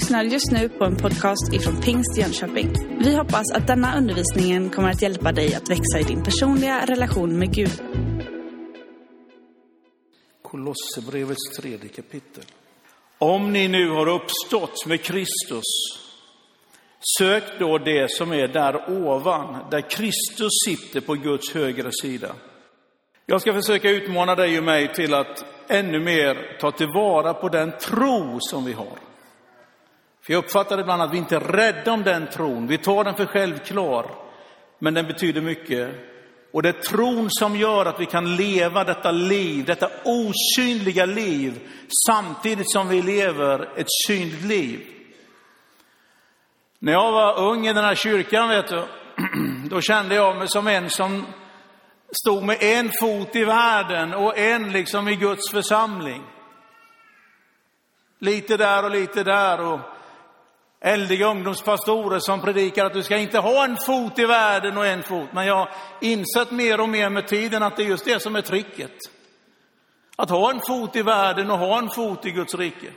lyssnar just nu på en podcast ifrån Pingst Jönköping. Vi hoppas att denna undervisning kommer att hjälpa dig att växa i din personliga relation med Gud. Kolosserbrevets tredje kapitel. Om ni nu har uppstått med Kristus, sök då det som är där ovan, där Kristus sitter på Guds högra sida. Jag ska försöka utmana dig och mig till att ännu mer ta tillvara på den tro som vi har. Jag uppfattar ibland att vi inte är rädda om den tron. Vi tar den för självklar, men den betyder mycket. Och det är tron som gör att vi kan leva detta liv, detta osynliga liv, samtidigt som vi lever ett synligt liv. När jag var ung i den här kyrkan, vet du, då kände jag mig som en som stod med en fot i världen och en liksom i Guds församling. Lite där och lite där. Och eldiga ungdomspastorer som predikar att du ska inte ha en fot i världen och en fot. Men jag har insett mer och mer med tiden att det är just det som är tricket. Att ha en fot i världen och ha en fot i Guds rike.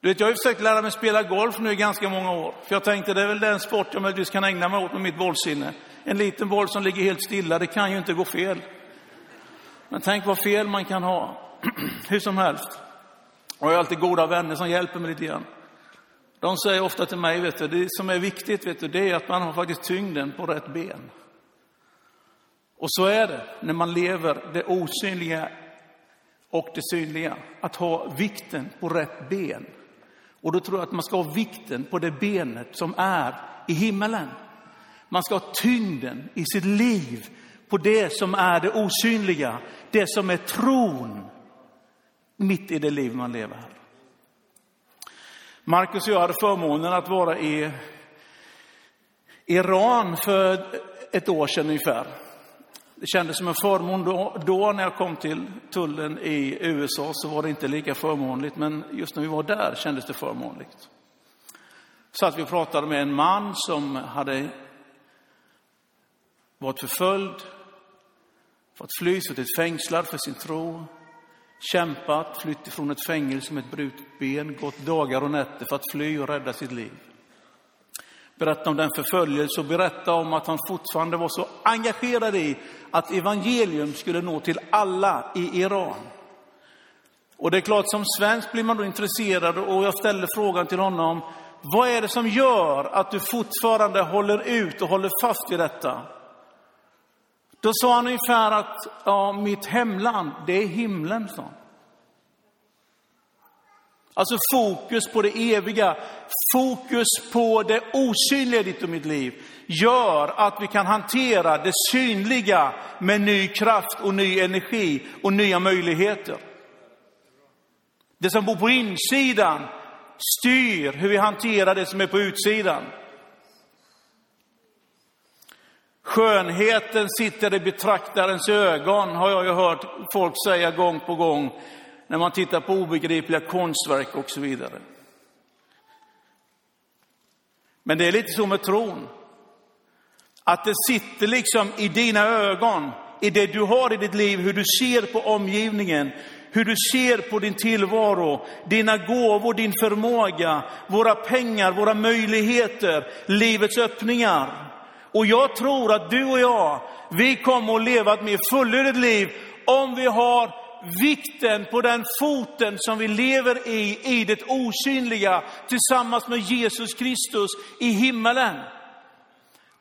Du vet, jag har ju försökt lära mig spela golf nu i ganska många år. För jag tänkte det är väl den sport jag möjligtvis kan ägna mig åt med mitt bollsinne. En liten boll som ligger helt stilla, det kan ju inte gå fel. Men tänk vad fel man kan ha. Hur som helst. Och jag har alltid goda vänner som hjälper mig lite grann. De säger ofta till mig, vet du, det som är viktigt vet du, det är att man har faktiskt tyngden på rätt ben. Och så är det när man lever det osynliga och det synliga. Att ha vikten på rätt ben. Och då tror jag att man ska ha vikten på det benet som är i himmelen. Man ska ha tyngden i sitt liv på det som är det osynliga, det som är tron mitt i det liv man lever här. Markus och jag hade förmånen att vara i Iran för ett år sedan ungefär. Det kändes som en förmån då, då, när jag kom till tullen i USA så var det inte lika förmånligt, men just när vi var där kändes det förmånligt. Så att vi pratade med en man som hade varit förföljd, fått fly, suttit fängslad för sin tro, kämpat, flytt ifrån ett fängelse med ett brutet ben, gått dagar och nätter för att fly och rädda sitt liv. Berätta om den förföljelse och berätta om att han fortfarande var så engagerad i att evangelium skulle nå till alla i Iran. Och det är klart, som svensk blir man då intresserad och jag ställde frågan till honom, vad är det som gör att du fortfarande håller ut och håller fast vid detta? Då sa han ungefär att ja, mitt hemland, det är himlen, sa han. Alltså fokus på det eviga, fokus på det osynliga i ditt och mitt liv gör att vi kan hantera det synliga med ny kraft och ny energi och nya möjligheter. Det som bor på insidan styr hur vi hanterar det som är på utsidan. Skönheten sitter i betraktarens ögon, har jag ju hört folk säga gång på gång när man tittar på obegripliga konstverk och så vidare. Men det är lite så med tron. Att det sitter liksom i dina ögon, i det du har i ditt liv, hur du ser på omgivningen, hur du ser på din tillvaro, dina gåvor, din förmåga, våra pengar, våra möjligheter, livets öppningar. Och jag tror att du och jag, vi kommer att leva ett mer fullödigt liv om vi har vikten på den foten som vi lever i, i det osynliga, tillsammans med Jesus Kristus i himmelen.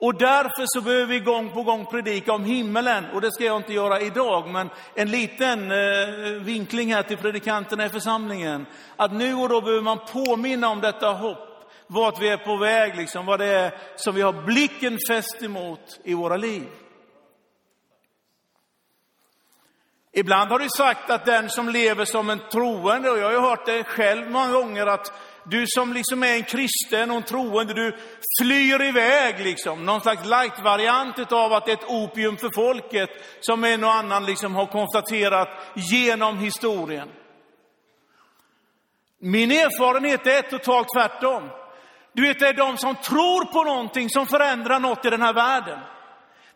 Och därför så behöver vi gång på gång predika om himmelen. Och det ska jag inte göra idag, men en liten eh, vinkling här till predikanterna i församlingen. Att nu och då behöver man påminna om detta hopp vart vi är på väg, liksom, vad det är som vi har blicken fäst emot i våra liv. Ibland har du sagt att den som lever som en troende, och jag har ju hört det själv många gånger, att du som liksom är en kristen och en troende, du flyr iväg liksom. Någon slags light-variant av att det är ett opium för folket, som en och annan liksom har konstaterat genom historien. Min erfarenhet är totalt tvärtom. Du vet, det är de som tror på någonting som förändrar något i den här världen.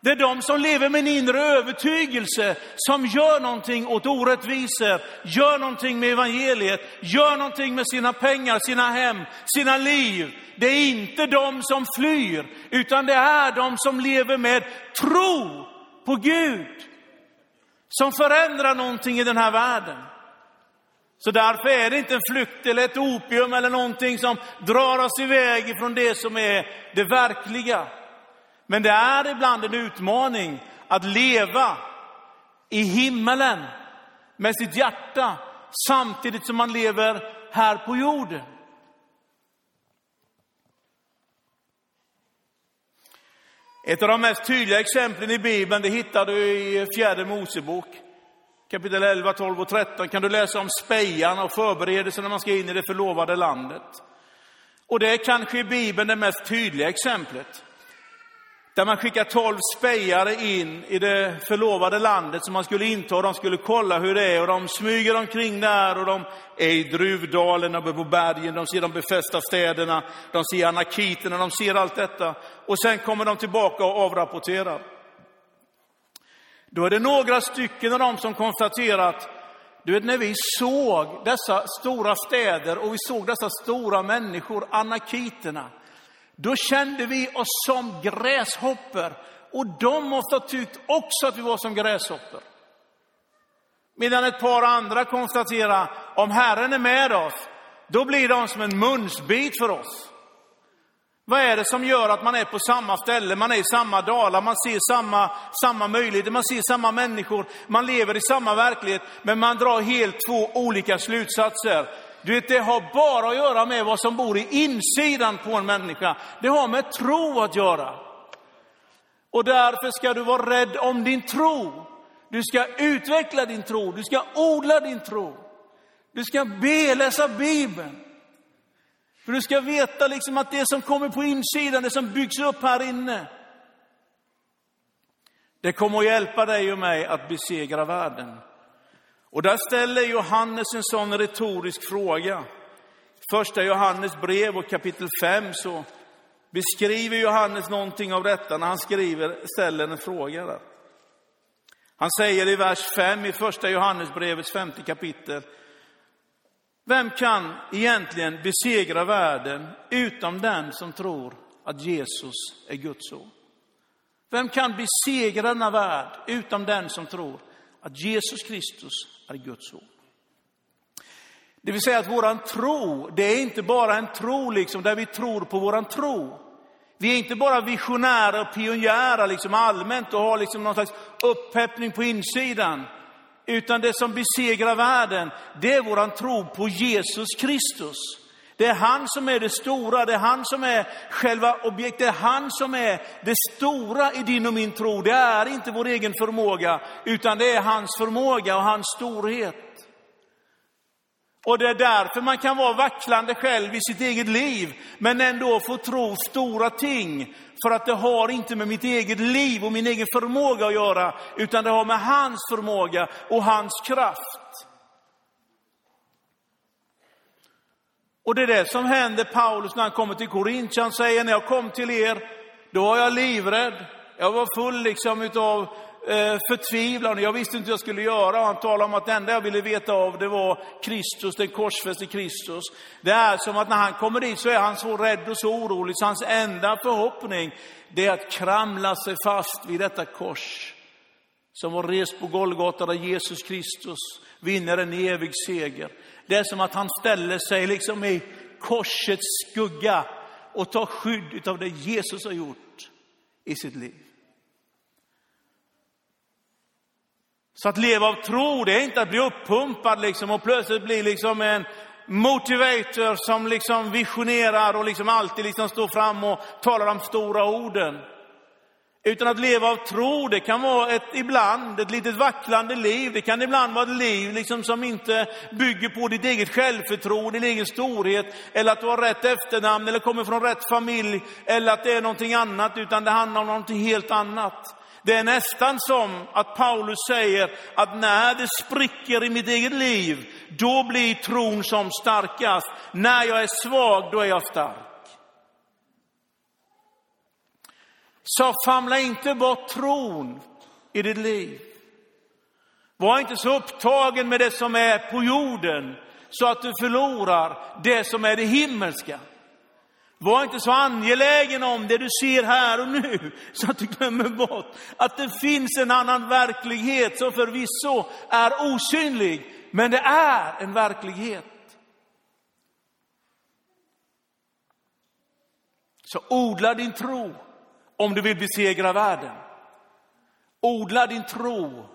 Det är de som lever med en inre övertygelse, som gör någonting åt orättvisor, gör någonting med evangeliet, gör någonting med sina pengar, sina hem, sina liv. Det är inte de som flyr, utan det är de som lever med tro på Gud. Som förändrar någonting i den här världen. Så därför är det inte en flykt eller ett opium eller någonting som drar oss iväg ifrån det som är det verkliga. Men det är ibland en utmaning att leva i himmelen med sitt hjärta samtidigt som man lever här på jorden. Ett av de mest tydliga exemplen i Bibeln det hittar du i fjärde Mosebok. Kapitel 11, 12 och 13 kan du läsa om spejarna och förberedelserna när man ska in i det förlovade landet. Och det är kanske i Bibeln det mest tydliga exemplet. Där man skickar tolv spejare in i det förlovade landet som man skulle inta och de skulle kolla hur det är. Och de smyger omkring där och de är i Druvdalen, uppe på bergen, de ser de befästa städerna, de ser anakiterna, de ser allt detta. Och sen kommer de tillbaka och avrapporterar. Då är det några stycken av dem som konstaterat, du vet när vi såg dessa stora städer och vi såg dessa stora människor, anakiterna, då kände vi oss som gräshoppor. Och de måste ha tyckt också att vi var som gräshoppor. Medan ett par andra konstaterar, om Herren är med oss, då blir de som en munsbit för oss. Vad är det som gör att man är på samma ställe, man är i samma dalar, man ser samma, samma möjligheter, man ser samma människor, man lever i samma verklighet, men man drar helt två olika slutsatser. Du vet, det har bara att göra med vad som bor i insidan på en människa. Det har med tro att göra. Och därför ska du vara rädd om din tro. Du ska utveckla din tro, du ska odla din tro. Du ska be, läsa Bibeln. För du ska veta liksom att det som kommer på insidan, det som byggs upp här inne, det kommer att hjälpa dig och mig att besegra världen. Och där ställer Johannes en sån retorisk fråga. Första Johannes brev och kapitel 5 så beskriver Johannes någonting av detta när han skriver, ställer en fråga där. Han säger i vers 5 i första Johannesbrevets femte kapitel. Vem kan egentligen besegra världen utom den som tror att Jesus är Guds son? Vem kan besegra denna värld utom den som tror att Jesus Kristus är Guds son? Det vill säga att våran tro, det är inte bara en tro liksom, där vi tror på våran tro. Vi är inte bara visionära och pionjärer liksom allmänt och har liksom någon slags uppheppning på insidan. Utan det som besegrar världen, det är våran tro på Jesus Kristus. Det är han som är det stora, det är han som är själva objektet, det är han som är det stora i din och min tro. Det är inte vår egen förmåga, utan det är hans förmåga och hans storhet. Och det är därför man kan vara vacklande själv i sitt eget liv, men ändå få tro stora ting. För att det har inte med mitt eget liv och min egen förmåga att göra, utan det har med hans förmåga och hans kraft. Och det är det som händer Paulus när han kommer till Korint. Han säger, när jag kom till er, då var jag livrädd. Jag var full liksom utav eh, förtvivlan. Jag visste inte vad jag skulle göra. Han talade om att det enda jag ville veta av, det var Kristus, den korsfäste Kristus. Det är som att när han kommer dit så är han så rädd och så orolig, så hans enda förhoppning, det är att kramla sig fast vid detta kors. Som var rest på Golgata där Jesus Kristus vinner en evig seger. Det är som att han ställer sig liksom i korsets skugga och tar skydd av det Jesus har gjort i sitt liv. Så att leva av tro, det är inte att bli uppumpad liksom och plötsligt bli liksom en motivator som liksom visionerar och liksom alltid liksom står fram och talar de stora orden. Utan att leva av tro, det kan vara ett, ibland ett litet vacklande liv. Det kan ibland vara ett liv liksom som inte bygger på ditt eget självförtroende, din egen storhet, eller att du har rätt efternamn, eller kommer från rätt familj, eller att det är någonting annat, utan det handlar om någonting helt annat. Det är nästan som att Paulus säger att när det spricker i mitt eget liv, då blir tron som starkast. När jag är svag, då är jag stark. Så famla inte bort tron i ditt liv. Var inte så upptagen med det som är på jorden så att du förlorar det som är det himmelska. Var inte så angelägen om det du ser här och nu så att du glömmer bort att det finns en annan verklighet som förvisso är osynlig, men det är en verklighet. Så odla din tro om du vill besegra världen. Odla din tro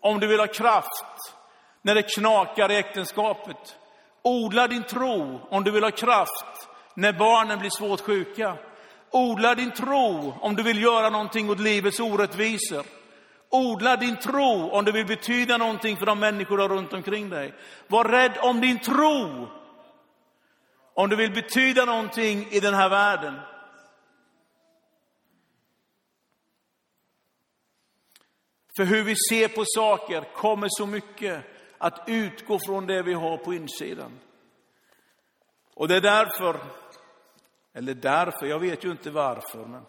om du vill ha kraft när det knakar i äktenskapet. Odla din tro om du vill ha kraft när barnen blir svårt sjuka. Odla din tro om du vill göra någonting åt livets orättvisor. Odla din tro om du vill betyda någonting för de människor runt omkring dig. Var rädd om din tro om du vill betyda någonting i den här världen. För hur vi ser på saker kommer så mycket att utgå från det vi har på insidan. Och det är därför, eller därför, jag vet ju inte varför, men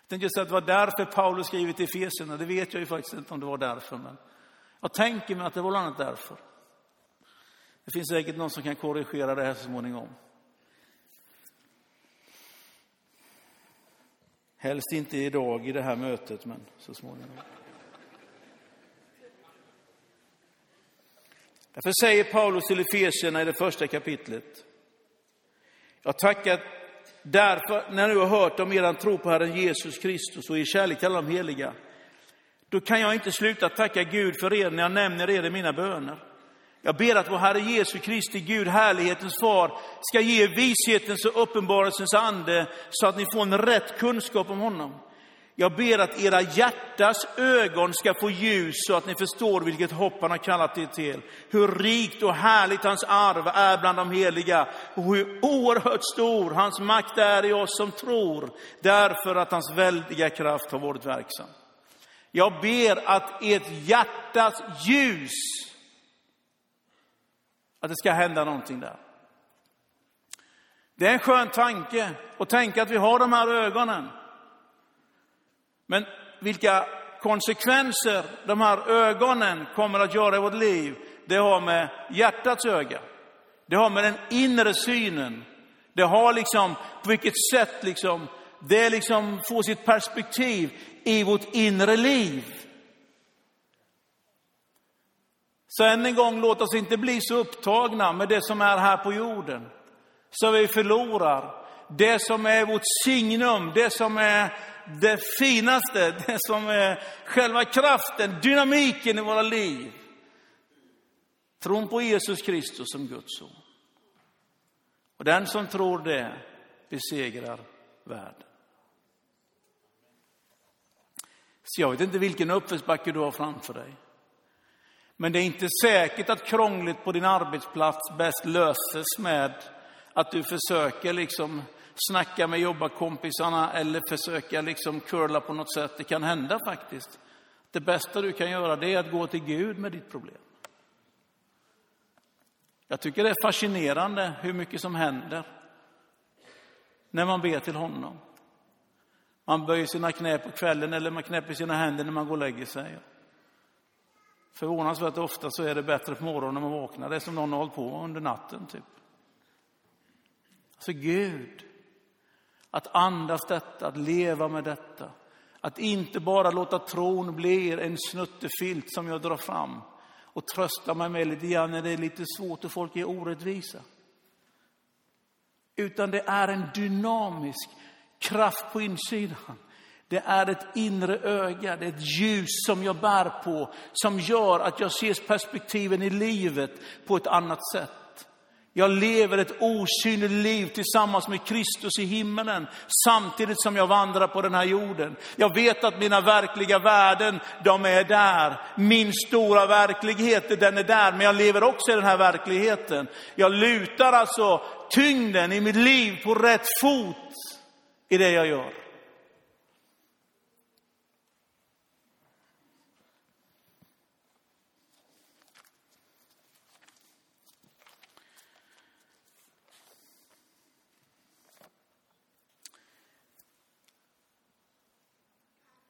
jag tänkte säga att det var därför Paulus skrivit i Efesierna, det vet jag ju faktiskt inte om det var därför, men jag tänker mig att det var bland annat därför. Det finns säkert någon som kan korrigera det här så småningom. Helst inte idag i det här mötet, men så småningom. Därför säger Paulus till Efesierna i det första kapitlet. Jag tackar därför, när du har hört om er tro på Herren Jesus Kristus och er kärlek till alla de heliga, då kan jag inte sluta tacka Gud för er när jag nämner er i mina böner. Jag ber att vår Herre Jesu Kristi Gud, härlighetens far, ska ge vishetens och uppenbarelsens ande så att ni får en rätt kunskap om honom. Jag ber att era hjärtas ögon ska få ljus så att ni förstår vilket hopp han har kallat er till. Hur rikt och härligt hans arv är bland de heliga och hur oerhört stor hans makt är i oss som tror, därför att hans väldiga kraft har varit verksam. Jag ber att ert hjärtas ljus, att det ska hända någonting där. Det är en skön tanke att tänka att vi har de här ögonen. Men vilka konsekvenser de här ögonen kommer att göra i vårt liv, det har med hjärtats öga. Det har med den inre synen. Det har liksom, på vilket sätt liksom, det liksom får sitt perspektiv i vårt inre liv. Så än en gång, låt oss inte bli så upptagna med det som är här på jorden, så vi förlorar det som är vårt signum, det som är det finaste, det som är själva kraften, dynamiken i våra liv. Tron på Jesus Kristus som Guds son. Och den som tror det besegrar världen. Så jag vet inte vilken uppförsbacke du har framför dig. Men det är inte säkert att krångligt på din arbetsplats bäst löses med att du försöker liksom snacka med jobbarkompisarna eller försöka liksom curla på något sätt. Det kan hända faktiskt. Det bästa du kan göra det är att gå till Gud med ditt problem. Jag tycker det är fascinerande hur mycket som händer när man ber till honom. Man böjer sina knä på kvällen eller man knäpper sina händer när man går och lägger sig. Förvånansvärt ofta så är det bättre på morgonen när man vaknar. Det är som någon har hållit på under natten. Typ. Alltså Gud att andas detta, att leva med detta. Att inte bara låta tron bli en snuttefilt som jag drar fram och tröstar mig med lite grann när det är lite svårt och folk är orättvisa. Utan det är en dynamisk kraft på insidan. Det är ett inre öga, det är ett ljus som jag bär på, som gör att jag ser perspektiven i livet på ett annat sätt. Jag lever ett osynligt liv tillsammans med Kristus i himmelen, samtidigt som jag vandrar på den här jorden. Jag vet att mina verkliga värden, de är där. Min stora verklighet, den är där, men jag lever också i den här verkligheten. Jag lutar alltså tyngden i mitt liv på rätt fot i det jag gör.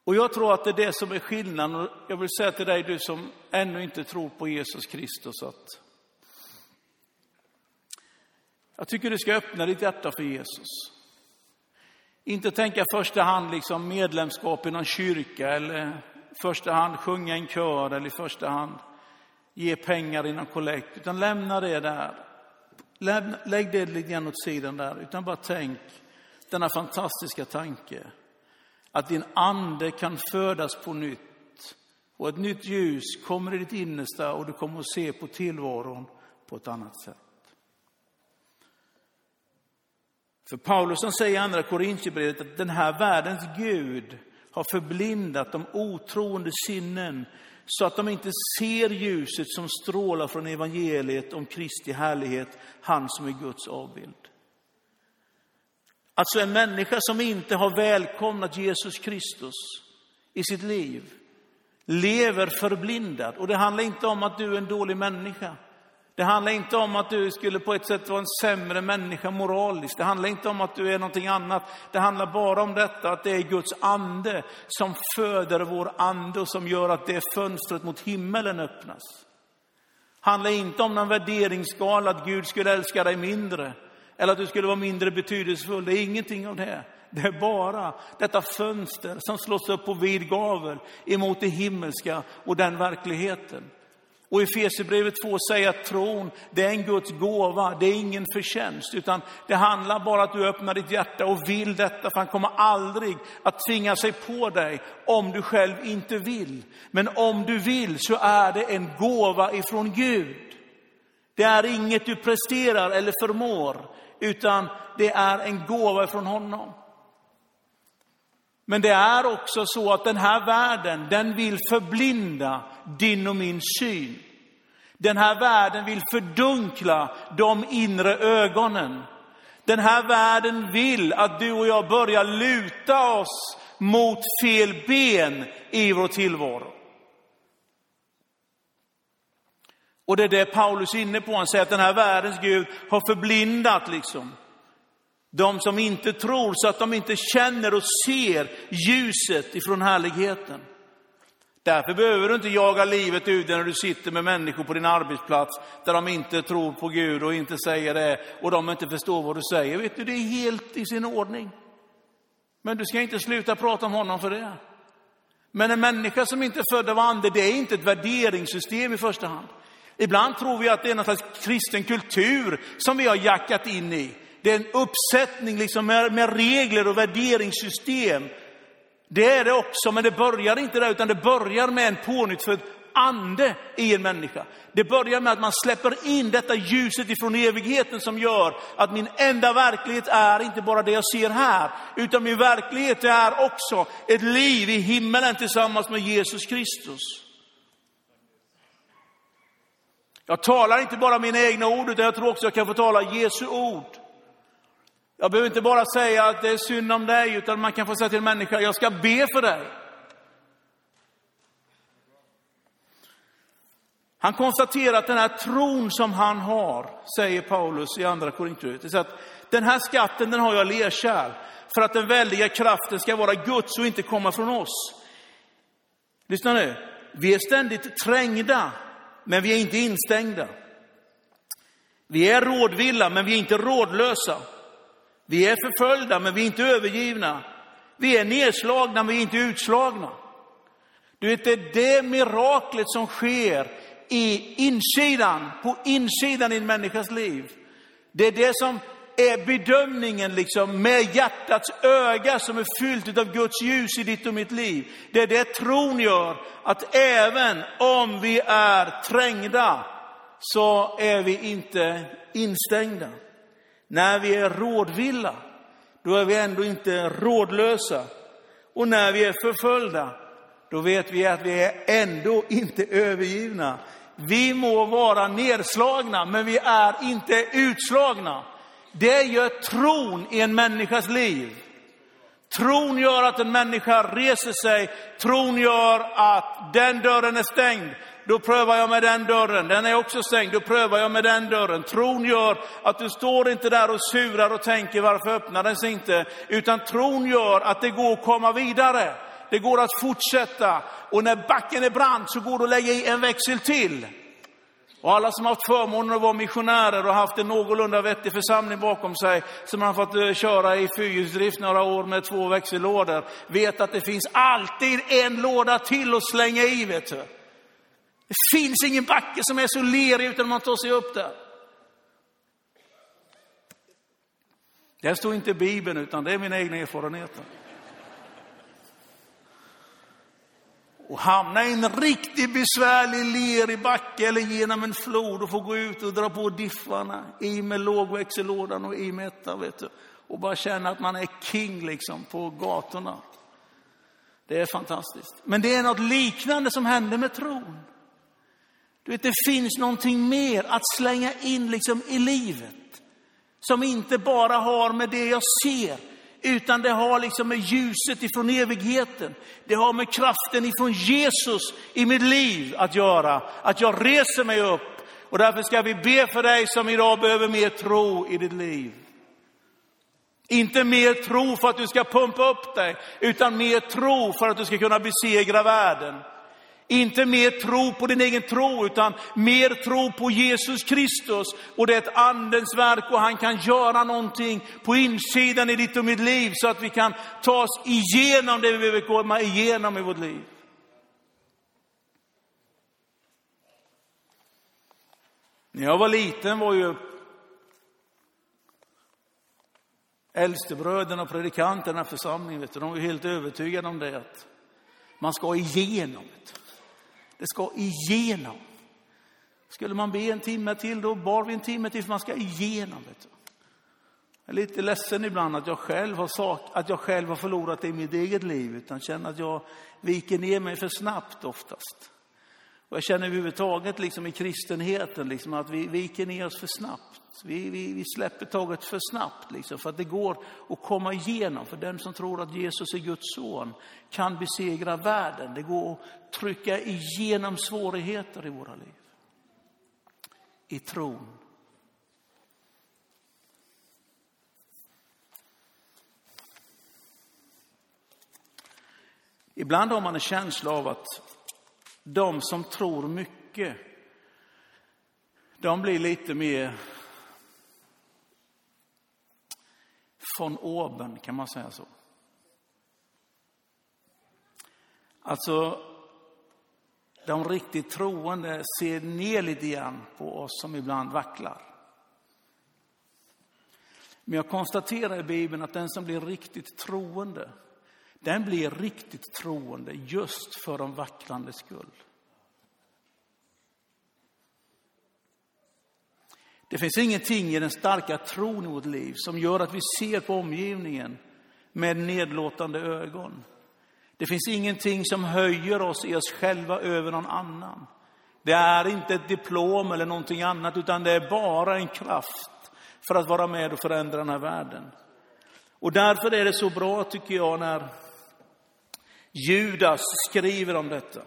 Och jag tror att det är det som är skillnaden. Och jag vill säga till dig, du som ännu inte tror på Jesus Kristus, att jag tycker du ska öppna ditt hjärta för Jesus. Inte tänka i första hand liksom medlemskap i någon kyrka eller i första hand sjunga en kör eller i första hand ge pengar i någon kollekt, utan lämna det där. Lägg det lite grann åt sidan där, utan bara tänk denna fantastiska tanke att din ande kan födas på nytt och ett nytt ljus kommer i ditt innersta och du kommer att se på tillvaron på ett annat sätt. För Paulus som säger i andra Korintierbrevet att den här världens Gud har förblindat de otroende sinnen så att de inte ser ljuset som strålar från evangeliet om Kristi härlighet, han som är Guds avbild. Alltså en människa som inte har välkomnat Jesus Kristus i sitt liv lever förblindad. Och det handlar inte om att du är en dålig människa. Det handlar inte om att du skulle på ett sätt vara en sämre människa moraliskt. Det handlar inte om att du är någonting annat. Det handlar bara om detta att det är Guds ande som föder vår ande och som gör att det fönstret mot himmelen öppnas. Det handlar inte om någon värderingsskala, att Gud skulle älska dig mindre eller att du skulle vara mindre betydelsefull. Det är ingenting av det. Det är bara detta fönster som slås upp på vid gavel emot det himmelska och den verkligheten. Och i Efesierbrevet 2 säger att tron, det är en Guds gåva, det är ingen förtjänst, utan det handlar bara att du öppnar ditt hjärta och vill detta, för han kommer aldrig att tvinga sig på dig om du själv inte vill. Men om du vill så är det en gåva ifrån Gud. Det är inget du presterar eller förmår, utan det är en gåva från honom. Men det är också så att den här världen, den vill förblinda din och min syn. Den här världen vill fördunkla de inre ögonen. Den här världen vill att du och jag börjar luta oss mot fel ben i vår tillvaro. Och det är det Paulus är inne på. Han säger att den här världens Gud har förblindat liksom de som inte tror så att de inte känner och ser ljuset ifrån härligheten. Därför behöver du inte jaga livet ur dig när du sitter med människor på din arbetsplats där de inte tror på Gud och inte säger det och de inte förstår vad du säger. Vet du, det är helt i sin ordning. Men du ska inte sluta prata om honom för det. Men en människa som inte är född av ande, det är inte ett värderingssystem i första hand. Ibland tror vi att det är någon slags kristen kultur som vi har jackat in i. Det är en uppsättning liksom med, med regler och värderingssystem. Det är det också, men det börjar inte där, utan det börjar med en pånyttfödd ande i en människa. Det börjar med att man släpper in detta ljuset ifrån evigheten som gör att min enda verklighet är inte bara det jag ser här, utan min verklighet är också ett liv i himmelen tillsammans med Jesus Kristus. Jag talar inte bara mina egna ord, utan jag tror också jag kan få tala Jesu ord. Jag behöver inte bara säga att det är synd om dig, utan man kan få säga till en människa, jag ska be för dig. Han konstaterar att den här tron som han har, säger Paulus i andra Korinthierbrevet, att den här skatten den har jag lerkärl för att den väldiga kraften ska vara Guds och inte komma från oss. Lyssna nu, vi är ständigt trängda, men vi är inte instängda. Vi är rådvilla, men vi är inte rådlösa. Vi är förföljda, men vi är inte övergivna. Vi är nedslagna, men vi är inte utslagna. Du vet, det är det miraklet som sker i insidan, på insidan i en människas liv. Det är det som är bedömningen liksom med hjärtats öga som är fyllt av Guds ljus i ditt och mitt liv. Det är det tron gör, att även om vi är trängda så är vi inte instängda. När vi är rådvilla, då är vi ändå inte rådlösa. Och när vi är förföljda, då vet vi att vi är ändå inte övergivna. Vi må vara nedslagna, men vi är inte utslagna. Det gör tron i en människas liv. Tron gör att en människa reser sig. Tron gör att den dörren är stängd då prövar jag med den dörren. Den är också stängd, då prövar jag med den dörren. Tron gör att du står inte där och surar och tänker varför öppnar den sig inte? Utan tron gör att det går att komma vidare. Det går att fortsätta. Och när backen är brant så går det att lägga i en växel till. Och alla som haft förmånen att vara missionärer och haft en någorlunda vettig församling bakom sig, som har fått eh, köra i fyrhjulsdrift några år med två växellådor, vet att det finns alltid en låda till att slänga i. Vet du. Det finns ingen backe som är så lerig utan man tar sig upp där. Det står inte i Bibeln, utan det är mina egna erfarenheter. Och hamna i en riktigt besvärlig lerig backe eller genom en flod och få gå ut och dra på diffarna, i med lågväxellådan och i med etta, vet du. Och bara känna att man är king liksom på gatorna. Det är fantastiskt. Men det är något liknande som händer med tron. Du vet, det finns någonting mer att slänga in liksom i livet. Som inte bara har med det jag ser, utan det har liksom med ljuset ifrån evigheten. Det har med kraften ifrån Jesus i mitt liv att göra. Att jag reser mig upp. Och därför ska vi be för dig som idag behöver mer tro i ditt liv. Inte mer tro för att du ska pumpa upp dig, utan mer tro för att du ska kunna besegra världen. Inte mer tro på din egen tro, utan mer tro på Jesus Kristus. Och det är ett andens verk och han kan göra någonting på insidan i ditt och mitt liv så att vi kan ta oss igenom det vi behöver komma igenom i vårt liv. När jag var liten var ju äldstebröderna och predikanterna i församlingen, vet du, de var helt övertygade om det. Att man ska igenom. Det det ska igenom. Skulle man be en timme till, då bar vi en timme till, för man ska igenom. Vet du. Jag är lite ledsen ibland att jag själv har, sak, att jag själv har förlorat det i mitt eget liv, utan känner att jag viker ner mig för snabbt oftast. Och jag känner överhuvudtaget liksom i kristenheten liksom att vi viker ner oss för snabbt. Vi, vi, vi släpper taget för snabbt, liksom, för att det går att komma igenom. För den som tror att Jesus är Guds son kan besegra världen. Det går att trycka igenom svårigheter i våra liv. I tron. Ibland har man en känsla av att de som tror mycket, de blir lite mer von oben, kan man säga så. Alltså, de riktigt troende ser ner lite grann på oss som ibland vacklar. Men jag konstaterar i Bibeln att den som blir riktigt troende, den blir riktigt troende just för de vacklandes skull. Det finns ingenting i den starka tron i vårt liv som gör att vi ser på omgivningen med nedlåtande ögon. Det finns ingenting som höjer oss i oss själva över någon annan. Det är inte ett diplom eller någonting annat, utan det är bara en kraft för att vara med och förändra den här världen. Och därför är det så bra, tycker jag, när Judas skriver om detta.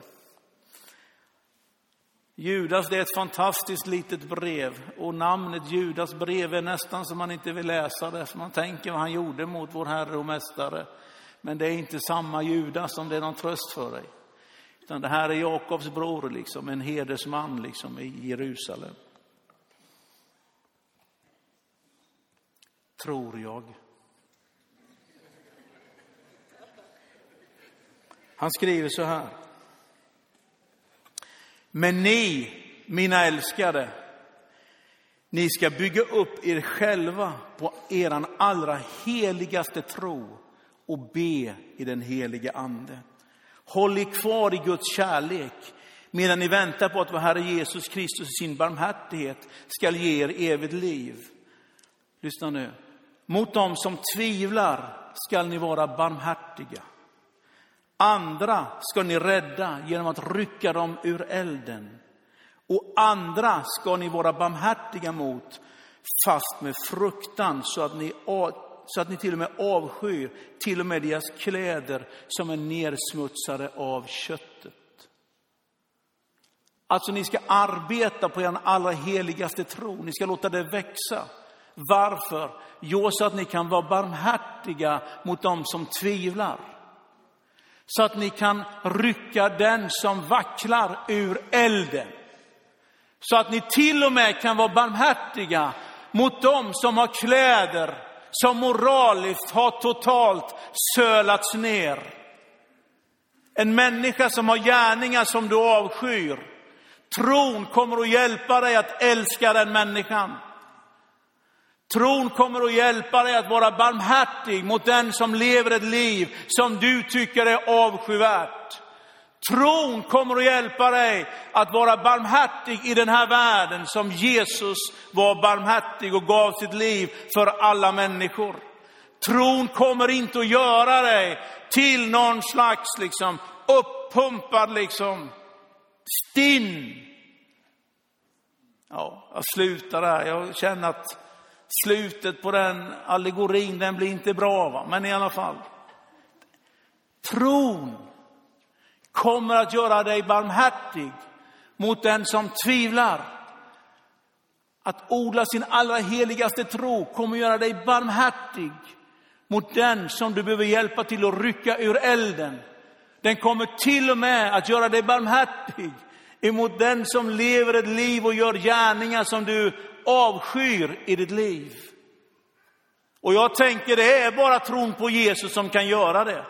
Judas, det är ett fantastiskt litet brev och namnet Judas brev är nästan som man inte vill läsa det, för man tänker vad han gjorde mot vår Herre och Mästare. Men det är inte samma Judas som det är någon tröst för dig. Utan det här är Jakobs bror, liksom, en hedersman liksom, i Jerusalem. Tror jag. Han skriver så här. Men ni, mina älskade, ni ska bygga upp er själva på eran allra heligaste tro och be i den helige Ande. Håll er kvar i Guds kärlek medan ni väntar på att vår Herre Jesus Kristus i sin barmhärtighet skall ge er evigt liv. Lyssna nu. Mot dem som tvivlar skall ni vara barmhärtiga. Andra ska ni rädda genom att rycka dem ur elden. Och andra ska ni vara barmhärtiga mot, fast med fruktan, så att ni, så att ni till och med avskyr till och med deras kläder som är nersmutsade av köttet. Alltså, ni ska arbeta på er allra heligaste tro. Ni ska låta det växa. Varför? Jo, så att ni kan vara barmhärtiga mot dem som tvivlar så att ni kan rycka den som vacklar ur elden. Så att ni till och med kan vara barmhärtiga mot dem som har kläder som moraliskt har totalt sölats ner. En människa som har gärningar som du avskyr. Tron kommer att hjälpa dig att älska den människan. Tron kommer att hjälpa dig att vara barmhärtig mot den som lever ett liv som du tycker är avskyvärt. Tron kommer att hjälpa dig att vara barmhärtig i den här världen som Jesus var barmhärtig och gav sitt liv för alla människor. Tron kommer inte att göra dig till någon slags liksom uppumpad liksom stinn. Ja, jag slutar där. Jag känner att slutet på den allegorin, den blir inte bra. Va? Men i alla fall. Tron kommer att göra dig barmhärtig mot den som tvivlar. Att odla sin allra heligaste tro kommer att göra dig barmhärtig mot den som du behöver hjälpa till att rycka ur elden. Den kommer till och med att göra dig barmhärtig emot den som lever ett liv och gör gärningar som du avskyr i ditt liv. Och jag tänker det är bara tron på Jesus som kan göra det.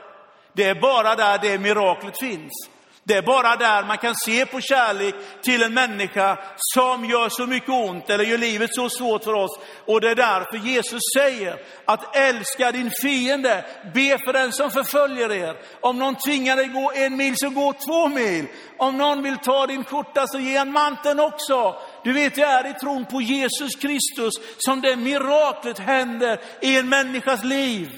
Det är bara där det miraklet finns. Det är bara där man kan se på kärlek till en människa som gör så mycket ont eller gör livet så svårt för oss. Och det är därför Jesus säger att älska din fiende, be för den som förföljer er. Om någon tvingar dig gå en mil så gå två mil. Om någon vill ta din skjorta så ge en manteln också. Du vet, det är i tron på Jesus Kristus som det miraklet händer i en människas liv.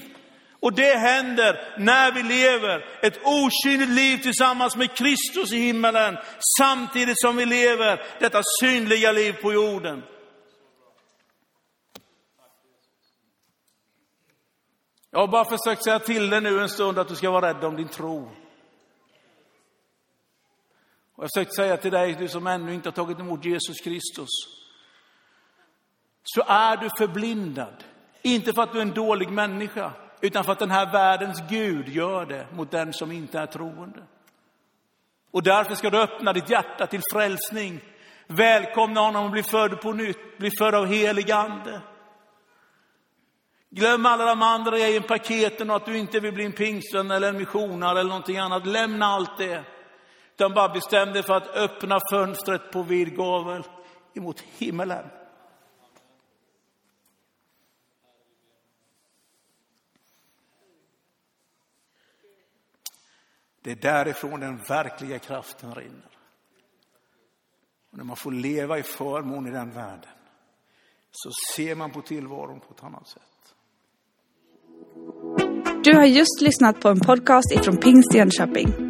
Och det händer när vi lever ett osynligt liv tillsammans med Kristus i himmelen, samtidigt som vi lever detta synliga liv på jorden. Jag har bara försökt säga till dig nu en stund att du ska vara rädd om din tro. Och jag har försökt säga till dig, du som ännu inte har tagit emot Jesus Kristus, så är du förblindad. Inte för att du är en dålig människa, utan för att den här världens Gud gör det mot den som inte är troende. Och därför ska du öppna ditt hjärta till frälsning. Välkomna honom att bli född på nytt, bli född av helig ande. Glöm alla de andra i paketen och att du inte vill bli en pingstvän eller en missionare eller någonting annat. Lämna allt det. Utan bara bestämde för att öppna fönstret på vid gavel emot himmelen. Det är därifrån den verkliga kraften rinner. Och när man får leva i förmån i den världen så ser man på tillvaron på ett annat sätt. Du har just lyssnat på en podcast ifrån Pingst Jönköping.